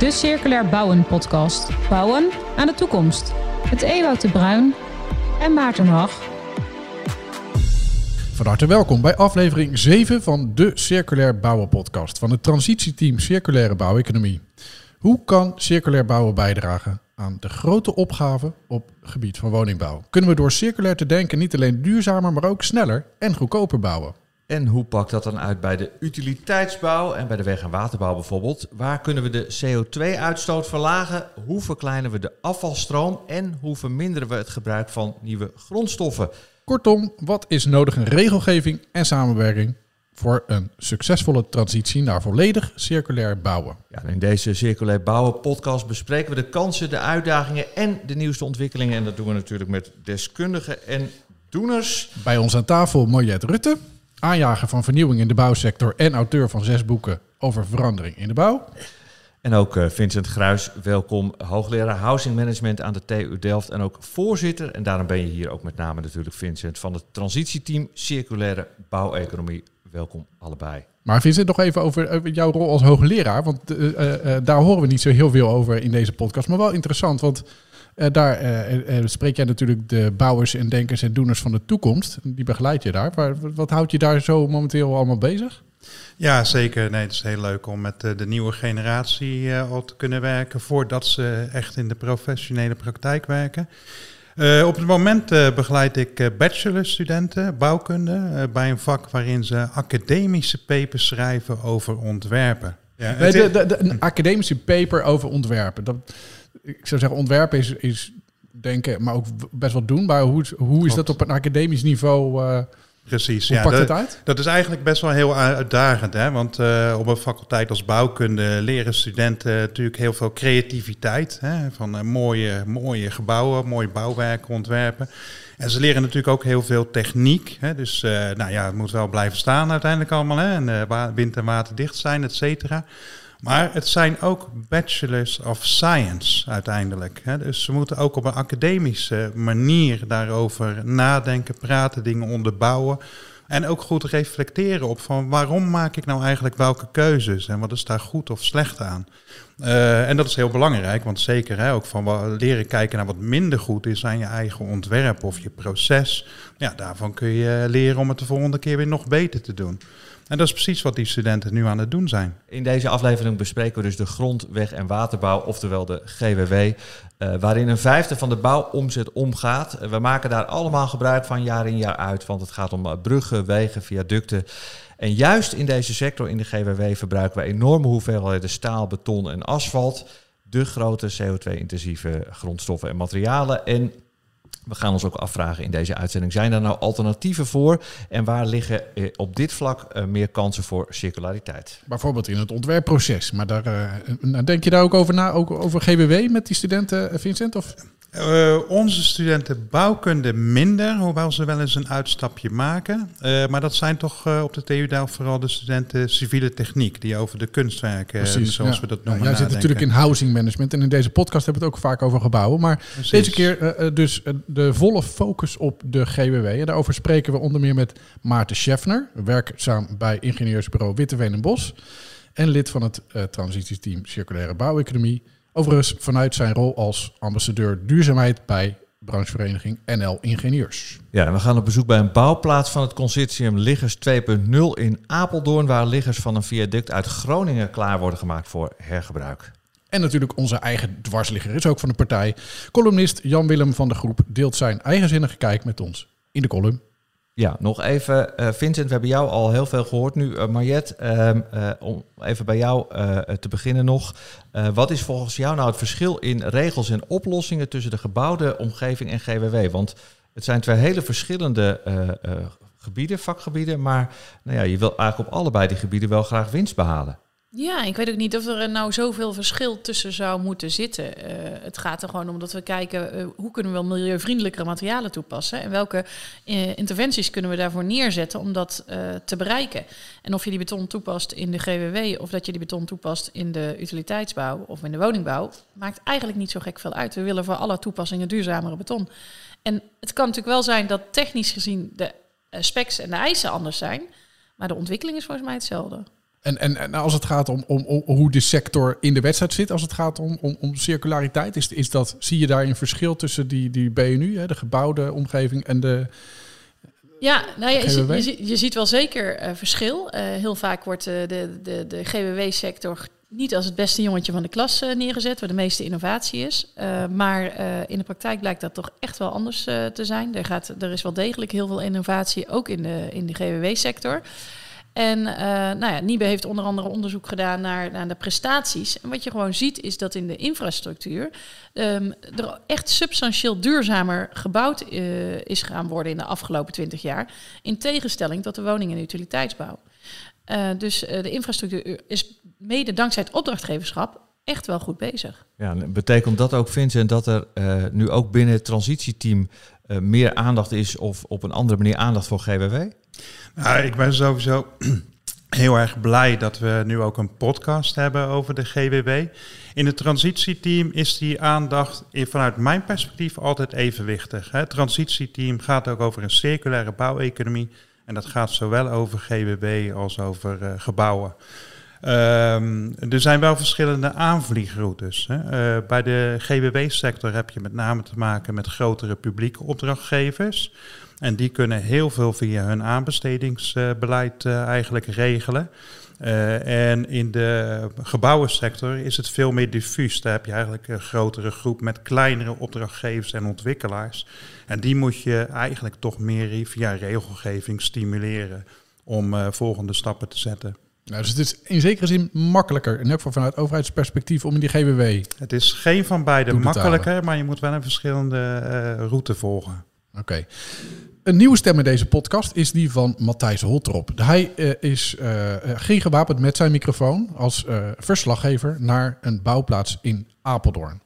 de Circulair Bouwen podcast. Bouwen aan de toekomst. Met Ewout de Bruin en Maarten Hag. Van harte welkom bij aflevering 7 van de Circulair Bouwen podcast van het transitieteam Circulaire Bouweconomie. Hoe kan circulair bouwen bijdragen aan de grote opgave op het gebied van woningbouw? Kunnen we door circulair te denken niet alleen duurzamer, maar ook sneller en goedkoper bouwen? En hoe pakt dat dan uit bij de utiliteitsbouw en bij de weg- en waterbouw bijvoorbeeld? Waar kunnen we de CO2-uitstoot verlagen? Hoe verkleinen we de afvalstroom? En hoe verminderen we het gebruik van nieuwe grondstoffen? Kortom, wat is nodig in regelgeving en samenwerking voor een succesvolle transitie naar volledig circulair bouwen? Ja, in deze Circulair Bouwen podcast bespreken we de kansen, de uitdagingen en de nieuwste ontwikkelingen. En dat doen we natuurlijk met deskundigen en doeners. Bij ons aan tafel Mariette Rutte, aanjager van vernieuwing in de bouwsector en auteur van zes boeken over verandering in de bouw. En ook eh, Vincent Gruis, welkom, hoogleraar Housing Management aan de TU Delft en ook voorzitter. En daarom ben je hier ook met name natuurlijk Vincent van het transitieteam Circulaire Bouweconomie. Welkom allebei. Maar Vincent, nog even over, over jouw rol als hoogleraar. Want uh, uh, daar horen we niet zo heel veel over in deze podcast. Maar wel interessant, want uh, daar spreek jij natuurlijk de bouwers en denkers en doeners van de toekomst. Die begeleid je daar. Maar wat houdt je daar zo momenteel allemaal bezig? Ja, zeker. Nee, het is heel leuk om met de nieuwe generatie al te kunnen werken voordat ze echt in de professionele praktijk werken. Uh, op het moment uh, begeleid ik uh, bachelorstudenten bouwkunde bij een vak waarin ze academische papers schrijven over ontwerpen. Ja, nee, de, de, de, een academische paper over ontwerpen. Dat, ik zou zeggen, ontwerpen is, is denken, maar ook best wel doen. Maar hoe, hoe is dat op een academisch niveau? Precies, Hoe ja. pakt dat, het uit? dat is eigenlijk best wel heel uitdagend. Hè? Want uh, op een faculteit als bouwkunde leren studenten natuurlijk heel veel creativiteit. Hè? Van uh, mooie, mooie gebouwen, mooie bouwwerken ontwerpen. En ze leren natuurlijk ook heel veel techniek. Hè? Dus nou ja, het moet wel blijven staan uiteindelijk allemaal. Hè? En wind en water dicht zijn, et cetera. Maar het zijn ook bachelors of science uiteindelijk. Hè? Dus ze moeten ook op een academische manier daarover nadenken, praten, dingen onderbouwen. En ook goed reflecteren op van waarom maak ik nou eigenlijk welke keuzes en wat is daar goed of slecht aan. Uh, en dat is heel belangrijk, want zeker hè, ook van leren kijken naar wat minder goed is aan je eigen ontwerp of je proces. Ja, daarvan kun je leren om het de volgende keer weer nog beter te doen. En dat is precies wat die studenten nu aan het doen zijn. In deze aflevering bespreken we dus de grond, weg en waterbouw, oftewel de GWW, uh, waarin een vijfde van de bouwomzet omgaat. We maken daar allemaal gebruik van jaar in jaar uit, want het gaat om uh, bruggen, wegen, viaducten. En juist in deze sector, in de GWW, verbruiken we enorme hoeveelheden staal, beton en asfalt. De grote CO2-intensieve grondstoffen en materialen. En we gaan ons ook afvragen in deze uitzending, zijn er nou alternatieven voor? En waar liggen eh, op dit vlak uh, meer kansen voor circulariteit? Bijvoorbeeld in het ontwerpproces. Maar daar, uh, denk je daar ook over na, ook over GWW met die studenten, Vincent? Of? Uh, onze studenten bouwkunde minder, hoewel ze wel eens een uitstapje maken. Uh, maar dat zijn toch uh, op de TU Delft vooral de studenten civiele techniek, die over de kunstwerken, Precies, zoals ja. we dat noemen. Ja, jij zit natuurlijk in housing management en in deze podcast hebben we het ook vaak over gebouwen. Maar Precies. deze keer dus de volle focus op de GWW. En daarover spreken we onder meer met Maarten Scheffner, werkzaam bij ingenieursbureau Witteveen en Bos. En lid van het transitieteam Circulaire Bouweconomie. Overigens vanuit zijn rol als ambassadeur duurzaamheid bij branchevereniging NL Ingenieurs. Ja, we gaan op bezoek bij een bouwplaats van het consortium Liggers 2.0 in Apeldoorn, waar liggers van een viaduct uit Groningen klaar worden gemaakt voor hergebruik. En natuurlijk onze eigen dwarsligger is ook van de partij. Columnist Jan-Willem van de Groep deelt zijn eigenzinnige kijk met ons in de column. Ja, nog even, uh, Vincent, we hebben jou al heel veel gehoord nu. Uh, om even bij jou te beginnen nog. wat is volgens jou nou het verschil in regels en oplossingen tussen de gebouwde omgeving en GWW? Want het zijn twee hele verschillende gebieden, vakgebieden, maar nou ja, je wil eigenlijk op allebei die gebieden wel graag winst behalen. Ja, ik weet ook niet of er nou zoveel verschil tussen zou moeten zitten. Uh, het gaat er gewoon om dat we kijken uh, hoe kunnen we milieuvriendelijkere materialen toepassen en welke uh, interventies kunnen we daarvoor neerzetten om dat te bereiken. En of je die beton toepast in de GWW of dat je die beton toepast in de utiliteitsbouw of in de woningbouw, maakt eigenlijk niet zo gek veel uit. We willen voor alle toepassingen duurzamere beton. En het kan natuurlijk wel zijn dat technisch gezien de specs en de eisen anders zijn, maar de ontwikkeling is volgens mij hetzelfde. En, en, en als het gaat om, om, om hoe de sector in de wedstrijd zit, als het gaat om, om, om circulariteit, is, is dat, zie je daar een verschil tussen die, die BNU, hè, de gebouwde omgeving, en de. Ja, nou ja, je, je, je ziet wel zeker eh, verschil. Eh, heel vaak wordt eh, de, de, de GWW-sector niet als het beste jongetje van de klas neergezet, waar de meeste innovatie is. Maar in de praktijk blijkt dat toch echt wel anders te zijn. Er, gaat, er is wel degelijk heel veel innovatie, ook in de, in de GWW-sector. En eh, nou ja, Niebe heeft onder andere onderzoek gedaan naar, naar de prestaties. En wat je gewoon ziet is dat in de infrastructuur ehm, er echt substantieel duurzamer gebouwd eh, is gaan worden in de afgelopen twintig jaar. In tegenstelling tot de woning- en utiliteitsbouw. Eh, dus de infrastructuur is mede dankzij het opdrachtgeverschap echt wel goed bezig. Ja, en betekent dat ook, Vincent, dat er nu ook binnen het transitieteam meer aandacht is of op een andere manier aandacht voor GWW? Nou, ik ben sowieso heel erg blij dat we nu ook een podcast hebben over de GWW. In het transitieteam is die aandacht in- vanuit mijn perspectief altijd evenwichtig. Het transitieteam gaat ook over een circulaire bouweconomie. En dat gaat zowel over GWW als over eh, gebouwen. Ehm, er zijn wel verschillende aanvliegroutes. Hè. Eh, bij de GWW-sector heb je met name te maken met grotere publieke opdrachtgevers. En die kunnen heel veel via hun aanbestedingsbeleid eh, eigenlijk regelen. Eh, en in de gebouwensector is het veel meer diffuus. Daar heb je eigenlijk een grotere groep met kleinere opdrachtgevers en ontwikkelaars. En die moet je eigenlijk toch meer via regelgeving stimuleren om eh, volgende stappen te zetten. Nou, dus het is in zekere zin makkelijker, in elk geval vanuit overheidsperspectief, om in die GWW. Het is geen van beide makkelijker, maar je moet wel een verschillende route volgen. Oké. Een nieuwe stem in deze podcast is die van Matthijs Holtrop. Hij eh, is geen gewapend met zijn microfoon als verslaggever naar een bouwplaats in Apeldoorn.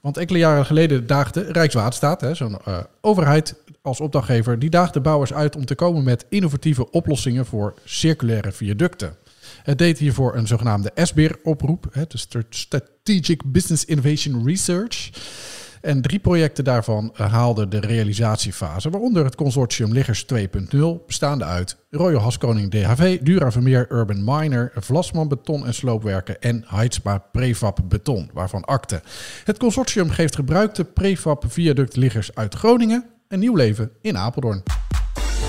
Want enkele jaren geleden daagde Rijkswaterstaat, zo'n overheid als opdrachtgever, die daagde bouwers uit om te komen met innovatieve oplossingen voor circulaire viaducten. Het deed hiervoor een zogenaamde SBIR-oproep, de Strat- Strategic Business Innovation Research. En drie projecten daarvan haalden de realisatiefase, waaronder het consortium Liggers 2.0, bestaande uit Royal Haskoning DHV, Dura Vermeer Urban Miner, Vlasman Beton en Sloopwerken en Heidspa Prefab Beton, waarvan akte. Het consortium geeft gebruikte prefab viaductliggers uit Groningen een nieuw leven in Apeldoorn.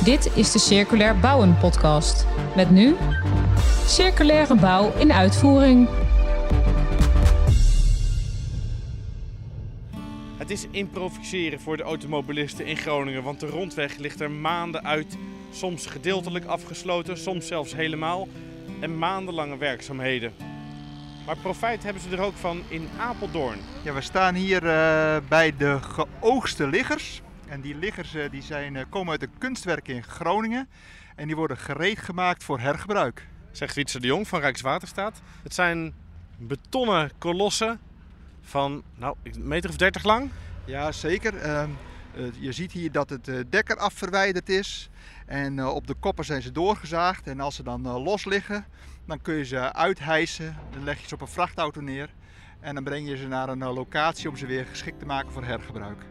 Dit is de Circulair Bouwen podcast. Met nu circulaire bouw in uitvoering. Het is improviseren voor de automobilisten in Groningen, want de rondweg ligt er maanden uit. Soms gedeeltelijk afgesloten, soms zelfs helemaal. En maandenlange werkzaamheden. Maar profijt hebben ze er ook van in Apeldoorn. Ja, we staan hier eh, bij de geoogste liggers. En die liggers eh, die zijn, eh, komen uit de kunstwerken in Groningen. En die worden gereed gemaakt voor hergebruik. Zegt Wietse de Jong van Rijkswaterstaat. Het zijn betonnen kolossen van nou, een meter of dertig lang. Ja, zeker. Ehm, eh, je ziet hier dat het eh, dek eraf verwijderd is. En eh, op de koppen zijn ze doorgezaagd. En als ze dan los liggen, dan kun je ze uithijsen. Dan leg je ze op een vrachtauto neer. En dan breng je ze naar een locatie om ze weer geschikt te maken voor hergebruik.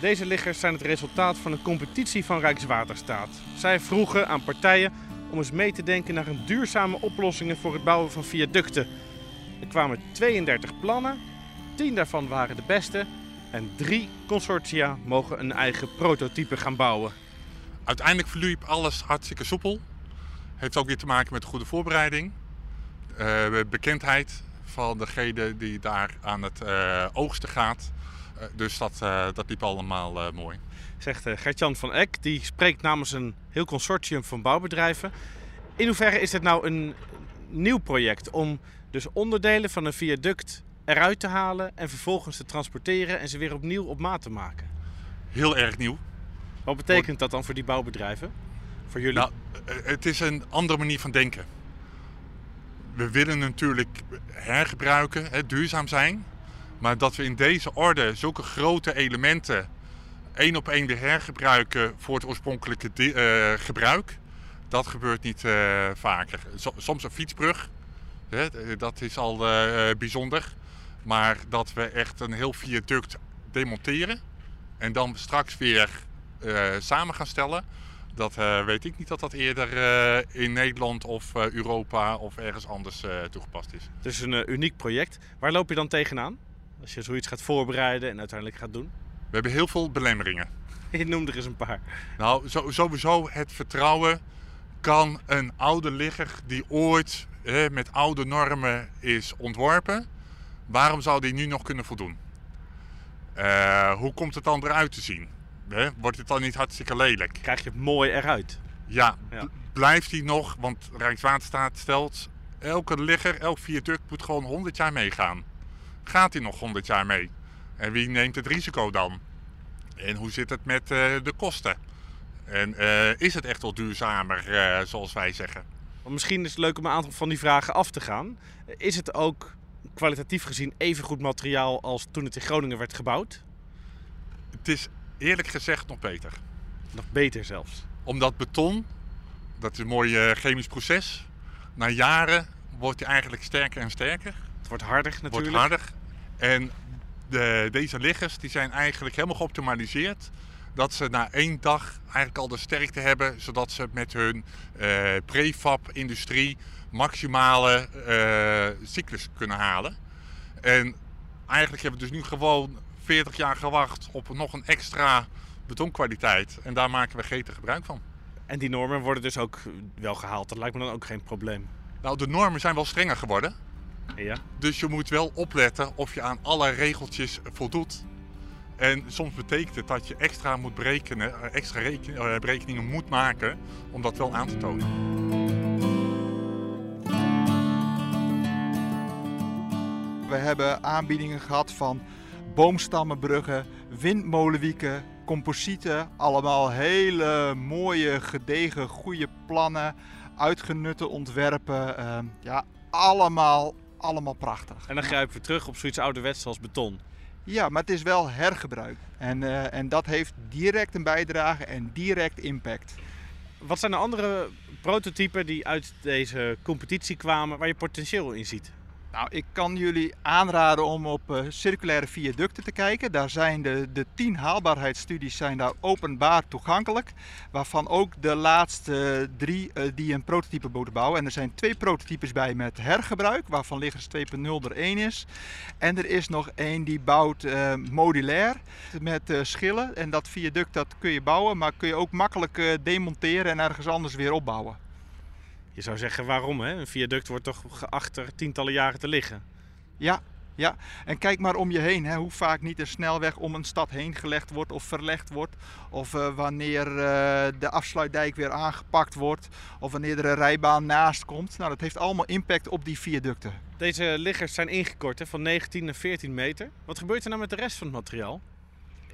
Deze liggers zijn het resultaat van een competitie van Rijkswaterstaat. Zij vroegen aan partijen om eens mee te denken naar een duurzame oplossingen voor het bouwen van viaducten. Er kwamen 32 plannen, 10 daarvan waren de beste en drie consortia mogen een eigen prototype gaan bouwen. Uiteindelijk verliep alles hartstikke soepel. Heeft ook weer te maken met goede voorbereiding. Eh, bekendheid van degene die daar aan het eh, oogsten gaat. Eh, dus dat, dat liep allemaal mooi. Zegt eh, Gertjan van Eck, die spreekt namens een heel consortium van bouwbedrijven. In hoeverre is dit nou een nieuw project om dus onderdelen van een viaduct eruit te halen en vervolgens te transporteren en ze weer opnieuw op maat te maken? Heel erg nieuw. Wat betekent dat dan voor die bouwbedrijven? Voor jullie? Nou, eh, het is een andere manier van denken. We willen natuurlijk hergebruiken, hè, duurzaam zijn. Maar dat we in deze orde zulke grote elementen één op één weer hergebruiken voor het oorspronkelijke eh, gebruik. Dat gebeurt niet eh, vaker. So- soms een fietsbrug, hè, dat is al eh, bijzonder. Maar dat we echt een heel viaduct demonteren en dan straks weer samen gaan stellen. Dat weet ik niet dat dat eerder in Nederland of Europa of ergens anders toegepast is. Het is een uniek project. Waar loop je dan tegenaan? Als je zoiets gaat voorbereiden en uiteindelijk gaat doen. We hebben heel veel belemmeringen. Je noemde er eens een paar. Nou, zo- sowieso het vertrouwen kan een oude ligger die ooit eh, met oude normen is ontworpen, waarom zou die nu nog kunnen voldoen? Eh, hoe komt het dan eruit te zien? Hè, Wordt het dan niet hartstikke lelijk? Krijg je het mooi eruit. Ja, Ja. blijft die nog, want Rijkswaterstaat stelt, elke ligger, elk viaduct moet gewoon 100 jaar meegaan. Gaat die nog 100 jaar mee? En wie neemt het risico dan? En hoe zit het met eh, de kosten? En eh, is het echt wel duurzamer, eh, zoals wij zeggen? Misschien is het leuk om een aantal van die vragen af te gaan. Is het ook kwalitatief gezien even goed materiaal als toen het in Groningen werd gebouwd? Het is eerlijk gezegd nog beter. Nog beter zelfs. Omdat beton, dat is een mooi chemisch proces, na jaren wordt hij eigenlijk sterker en sterker. Het wordt harder natuurlijk. wordt harder. En de, deze liggers die zijn eigenlijk helemaal geoptimaliseerd. Dat ze na één dag eigenlijk al de sterkte hebben, zodat ze met hun eh prefab-industrie maximale eh, cyclus kunnen halen. En eigenlijk hebben we dus nu gewoon 40 jaar gewacht op nog een extra betonkwaliteit. En daar maken we gretig gebruik van. En die normen worden dus ook wel gehaald. Dat lijkt me dan ook geen probleem. Nou, de normen zijn wel strenger geworden. Ja. Dus je moet wel opletten of je aan alle regeltjes voldoet. En soms betekent het dat je extra moet berekenen, eh, extra eh, berekeningen moet maken om dat wel aan te tonen. We hebben aanbiedingen gehad van boomstammenbruggen, windmolenwieken, composieten. Allemaal hele mooie, gedegen, goede plannen, uitgenutte ontwerpen. eh, ja, allemaal, allemaal prachtig. En dan grijpen we terug op zoiets ouderwets als beton. Ja, maar het is wel hergebruik. En, eh, en dat heeft direct een bijdrage en direct impact. Wat zijn de andere prototypen die uit deze competitie kwamen waar je potentieel in ziet? Nou, ik kan jullie aanraden om op eh, circulaire viaducten te kijken. Daar zijn de, de tien haalbaarheidsstudies zijn daar openbaar toegankelijk. Waarvan ook de laatste drie eh, die een prototype moeten bouwen. En er zijn twee prototypes bij met hergebruik, waarvan Liggers 2.0 er één is. En er is nog één die bouwt eh, modulair met schillen. En dat viaduct dat kun je bouwen, maar kun je ook makkelijk demonteren en ergens anders weer opbouwen. Je zou zeggen waarom hè? Een viaduct wordt toch geacht er tientallen jaren te liggen. Ja, ja. En kijk maar om je heen, hè, hoe vaak niet een snelweg om een stad heen gelegd wordt of verlegd wordt. Of eh, wanneer eh, de afsluitdijk weer aangepakt wordt. Of wanneer er een rijbaan naast komt. Nou, dat heeft allemaal impact op die viaducten. Deze liggers zijn ingekort hè, van 19 naar 14 meter. Wat gebeurt er nou met de rest van het materiaal?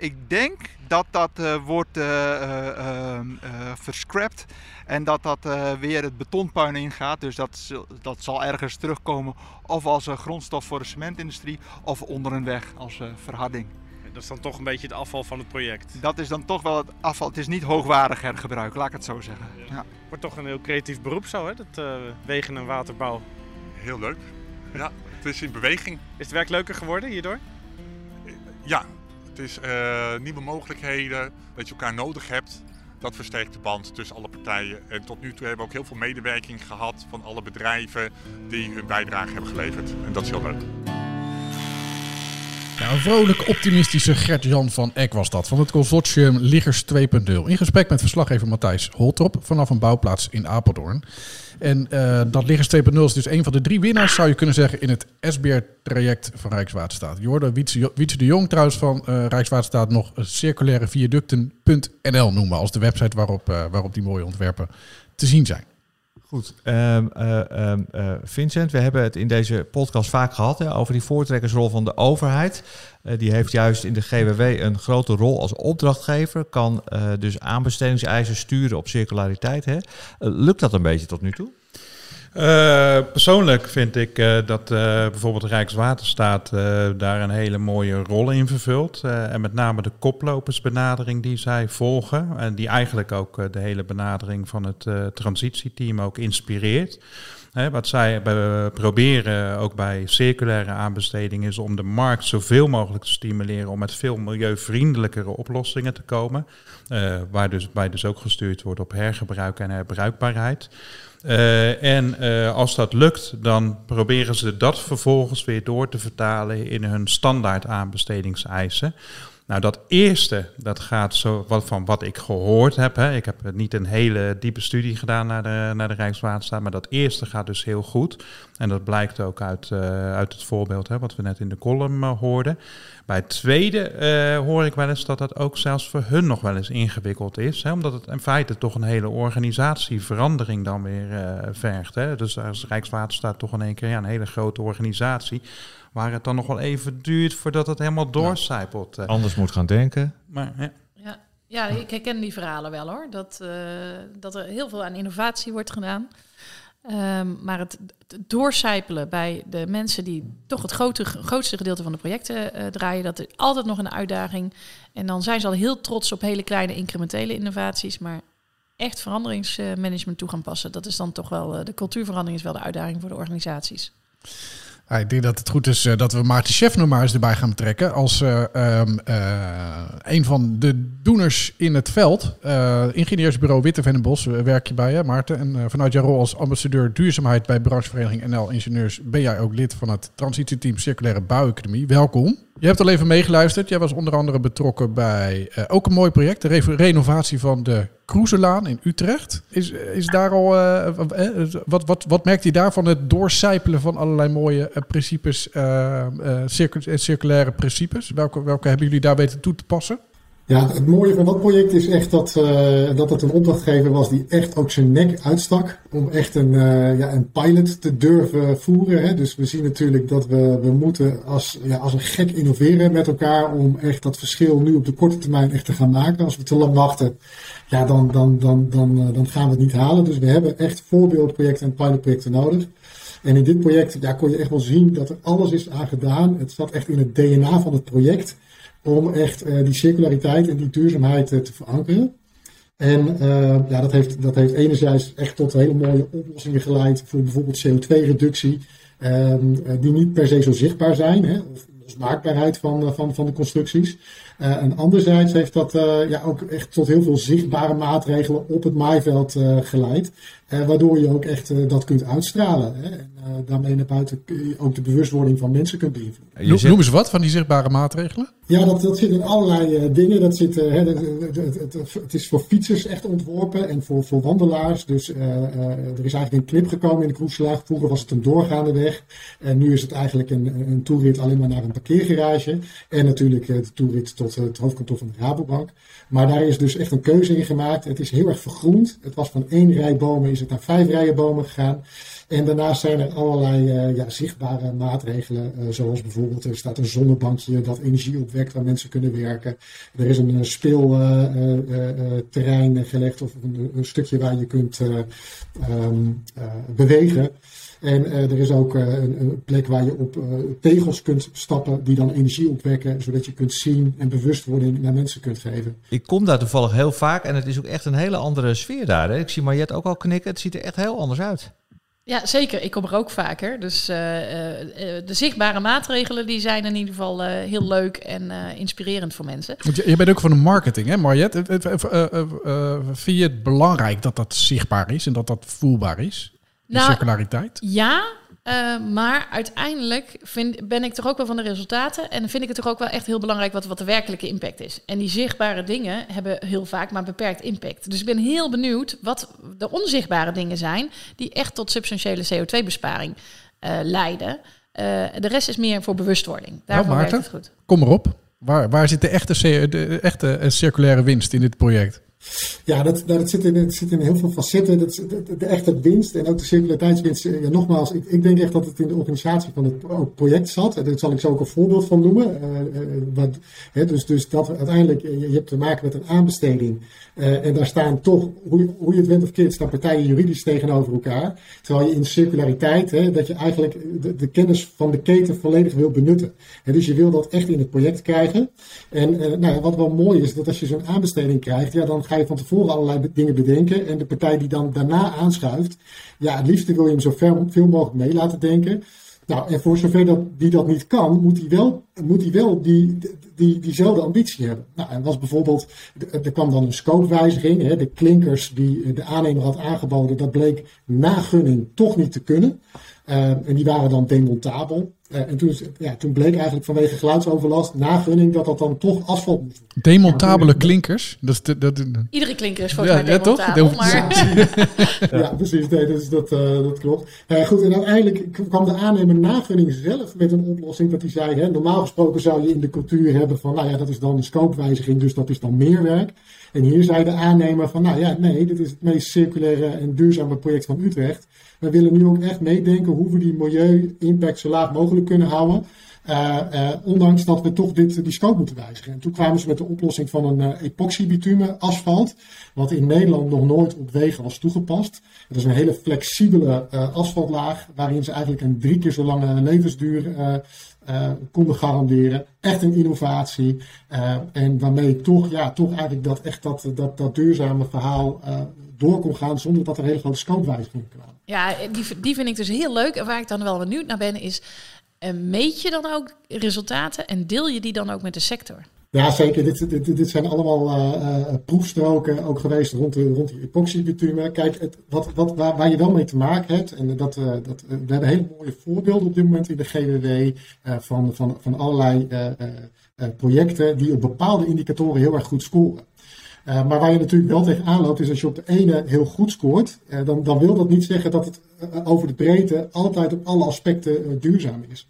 Ik denk dat dat eh, wordt eh, eh, ehm, eh, verscrapt en dat dat eh, weer het betonpuin ingaat. Dus dat, dat zal ergens terugkomen of als grondstof voor de cementindustrie of onder een weg als eh, verharding. Dat is dan toch een beetje het afval van het project. Dat is dan toch wel het afval. Het is niet hoogwaardig hergebruik, laat ik het zo zeggen. Ja. Wordt toch een heel creatief beroep zo hè, dat eh, wegen- en waterbouw. Heel leuk. Ja, het is in beweging. Is het werk leuker geworden hierdoor? Ja, is eh, nieuwe mogelijkheden, dat je elkaar nodig hebt. Dat versterkt de band tussen alle partijen. En tot nu toe hebben we ook heel veel medewerking gehad van alle bedrijven die hun bijdrage hebben geleverd. En dat is heel leuk. Een vrolijk optimistische Gert-Jan van Eck was dat, van het consortium Liggers 2.0. In gesprek met verslaggever Matthijs Holtrop vanaf een bouwplaats in Apeldoorn. En eh, dat Liggers 2.0 is dus een van de drie winnaars, zou je kunnen zeggen, in het SBR-traject van Rijkswaterstaat. Je hoorde Wietse, de Jong trouwens van eh, Rijkswaterstaat nog circulaireviaducten.nl noemen als de website waarop, eh, waarop die mooie ontwerpen te zien zijn. Goed, Ehm, eh, ehm, eh, Vincent, we hebben het in deze podcast vaak gehad hè, over die voortrekkersrol van de overheid. Eh, die heeft juist in de GWW een grote rol als opdrachtgever, kan dus aanbestedingseisen sturen op circulariteit. Hè. Lukt dat een beetje tot nu toe? Eh, persoonlijk vind ik eh, dat eh, bijvoorbeeld Rijkswaterstaat daar een hele mooie rol in vervult. En met name de koplopersbenadering die zij volgen. En die eigenlijk ook de hele benadering van het transitieteam ook inspireert. Wat zij proberen ook bij circulaire aanbesteding is om de markt zoveel mogelijk te stimuleren om met veel milieuvriendelijkere oplossingen te komen. Uh, waar dus, bij dus ook gestuurd wordt op hergebruik en herbruikbaarheid. Uh, en uh, als dat lukt, dan proberen ze dat vervolgens weer door te vertalen in hun standaard aanbestedingseisen. Nou, dat eerste, dat gaat zo wat van wat ik gehoord heb. Hè. Ik heb niet een hele diepe studie gedaan naar de, naar de Rijkswaterstaat, maar dat eerste gaat dus heel goed. En dat blijkt ook uit, uh, uit het voorbeeld hè, wat we net in de column uh, hoorden. Bij het tweede uh, hoor ik wel eens dat dat ook zelfs voor hun nog wel eens ingewikkeld is. Hè, omdat het in feite toch een hele organisatieverandering dan weer vergt. Hè. Dus als Rijkswaterstaat toch in één keer ja, een hele grote organisatie waar het dan nog wel even duurt voordat het helemaal doorcijpelt. Ja, anders moet gaan denken. Maar, ja. Ja, ja, ik herken die verhalen wel hoor. Dat, uh, dat er heel veel aan innovatie wordt gedaan. Um, maar het, het, doorcijpelen bij de mensen die toch het grote, grootste gedeelte van de projecten uh, draaien, dat is altijd nog een uitdaging. En dan zijn ze al heel trots op hele kleine incrementele innovaties. Maar echt veranderingsmanagement toe gaan passen, dat is dan toch wel, uh, de cultuurverandering is wel de uitdaging voor de organisaties. Ik denk dat het goed is uh, dat we Maarten nog maar eens erbij gaan betrekken. Als uh, um, uh, een van de doeners in het veld. ingenieursbureau Witte Vennenbos werk je bij, hè, Maarten. En vanuit jouw rol als ambassadeur duurzaamheid bij branchevereniging NL Ingenieurs... ben jij ook lid van het transitieteam Circulaire Bouwacademie. Welkom. Je hebt al even meegeluisterd. Jij was onder andere betrokken bij uh, ook een mooi project, de re renovatie van de Kroeselaan in Utrecht. Is, is daar al, uh, uh, wat, wat, wat merkt je daarvan het doorcijpelen van allerlei mooie principes, circul circulaire principes? Welke, welke hebben jullie daar weten toe te passen? Ja, het mooie van dat project is echt dat, uh, dat het een opdrachtgever was die echt ook zijn nek uitstak om echt een, uh, ja, een pilot te durven voeren. Hè. Dus we zien natuurlijk dat we, we moeten als, ja, als een gek innoveren met elkaar om echt dat verschil nu op de korte termijn echt te gaan maken. Als we te lang wachten, ja, dan, dan, dan, dan, uh, dan gaan we het niet halen. Dus we hebben echt voorbeeldprojecten en pilotprojecten nodig. En in dit project ja, kon je echt wel zien dat er alles is aan gedaan. Het zat echt in het DNA van het project om echt uh, die circulariteit en die duurzaamheid uh, te verankeren. En uh, ja, dat heeft, dat heeft enerzijds echt tot hele mooie oplossingen geleid voor bijvoorbeeld CO2-reductie, um, die niet per se zo zichtbaar zijn, hè, of losmaakbaarheid van, van, van de constructies. Uh, en anderzijds heeft dat uh, ja, ook echt tot heel veel zichtbare maatregelen op het maaiveld uh, geleid. waardoor je ook echt dat kunt uitstralen. Hè? En daarmee naar buiten ook de bewustwording van mensen kunt beïnvloeden. Noem, noem eens wat van die zichtbare maatregelen? Ja, dat, dat zit in allerlei dingen. Dat zit, hè, het, het, het, het, is voor fietsers echt ontworpen en voor, voor wandelaars. Dus er is eigenlijk een clip gekomen in de Kroeslaag. Vroeger was het een doorgaande weg. En nu is het eigenlijk een, een toerit alleen maar naar een parkeergarage. En natuurlijk de toerit tot het hoofdkantoor van de Rabobank. Maar daar is dus echt een keuze in gemaakt. Het is heel erg vergroend. Het was van één rij bomen is het naar vijf rijen bomen gegaan. En daarnaast zijn er allerlei uh, ja, zichtbare maatregelen, uh, zoals bijvoorbeeld er staat een zonnebankje dat energie opwekt waar mensen kunnen werken. Er is een speelterrein uh, gelegd of een, een, stukje waar je kunt um, bewegen. En uh, er is ook uh, een, een, plek waar je op uh, tegels kunt stappen die dan energie opwekken, zodat je kunt zien en bewustwording naar mensen kunt geven. Ik kom daar toevallig heel vaak en het is ook echt een hele andere sfeer daar. Hè? Ik zie Mariette ook al knikken, het ziet er echt heel anders uit. Ja, zeker. Ik kom er ook vaker. Dus de zichtbare maatregelen die zijn in ieder geval heel leuk en inspirerend voor mensen. Want je, je, bent ook van de marketing, hè Mariette? vind je het belangrijk dat dat zichtbaar is en dat dat voelbaar is? Nou, circulariteit? Ja, uh, maar uiteindelijk vind, ben ik toch ook wel van de resultaten. En vind ik het toch ook wel echt heel belangrijk wat, wat de werkelijke impact is. En die zichtbare dingen hebben heel vaak maar beperkt impact. Dus ik ben heel benieuwd wat de onzichtbare dingen zijn die echt tot substantiële CO2-besparing uh, leiden. Uh, de rest is meer voor bewustwording. Daarvoor nou, Maarten, werkt het goed. Kom erop. Waar, waar zit de echte, de echte circulaire winst in dit project? Ja, dat, dat zit, in, dat zit in heel veel facetten. Dat, de, de, echte winst en ook de circulariteitswinst. Ja, nogmaals, ik, ik, denk echt dat het in de organisatie van het project zat. Daar zal ik zo ook een voorbeeld van noemen. Uh, wat, hè, dus, dus dat uiteindelijk, je, hebt te maken met een aanbesteding. En daar staan toch, hoe, hoe je het went of keert, staan partijen juridisch tegenover elkaar. Terwijl je in circulariteit, hè, dat je eigenlijk de, de, kennis van de keten volledig wil benutten. En dus je wil dat echt in het project krijgen. En nou, wat wel mooi is, dat als je zo'n aanbesteding krijgt, ja, dan ga je van tevoren allerlei dingen bedenken. En de partij die dan daarna aanschuift, ja, het liefste wil je hem zo ver, veel mogelijk mee laten denken. Nou, en voor zover dat, die dat niet kan, moet hij wel, moet hij wel die, die, diezelfde ambitie hebben. Nou, en was bijvoorbeeld, er kwam dan een scopewijziging. Hè, de klinkers die de aannemer had aangeboden, dat bleek na gunning toch niet te kunnen. Uh, en die waren dan demontabel. Uh, en toen, ja, toen bleek eigenlijk vanwege geluidsoverlast, na gunning, dat dat dan toch asfalt moest worden. Demontabele klinkers? Dat is de, dat, Iedere klinker is volgens ja, mij demontabel. Ja, toch? Maar... ja, precies. Nee, dus dat, uh, dat klopt. Uh, goed, en uiteindelijk kwam de aannemer na gunning zelf met een oplossing dat hij zei, hè, normaal gesproken zou je in de cultuur hebben van, nou ja, dat is dan een scopewijziging, dus dat is dan meer werk. En hier zei de aannemer van, nou ja, nee, dit is het meest circulaire en duurzame project van Utrecht. We willen nu ook echt meedenken hoe we die milieu-impact zo laag mogelijk kunnen houden. Uh, uh, ondanks dat we toch dit, die scope moeten wijzigen. En toen kwamen ze met de oplossing van een uh, asfalt. Wat in Nederland nog nooit op wegen was toegepast. Dat is een hele flexibele asfaltlaag. Waarin ze eigenlijk een drie keer zo lange levensduur konden garanderen. Echt een innovatie. en waarmee toch, ja, toch eigenlijk dat, echt dat, dat, dat duurzame verhaal door kon gaan. Zonder dat er hele grote scopewijzigingen kwamen. Ja, die, die vind ik dus heel leuk. En waar ik dan wel benieuwd naar ben, is uh, meet je dan ook resultaten en deel je die dan ook met de sector? Ja, zeker. Dit, dit, dit zijn allemaal uh, proefstroken ook geweest rond, rond die epoxybitumen. Kijk, het, wat, wat, waar, waar, je wel mee te maken hebt, en dat, dat, we hebben hele mooie voorbeelden op dit moment in de GWW van, van, van allerlei projecten die op bepaalde indicatoren heel erg goed scoren. Uh, maar waar je natuurlijk wel tegenaan loopt, is als je op de ene heel goed scoort, uh, dan, dan wil dat niet zeggen dat het uh, over de breedte altijd op alle aspecten duurzaam is.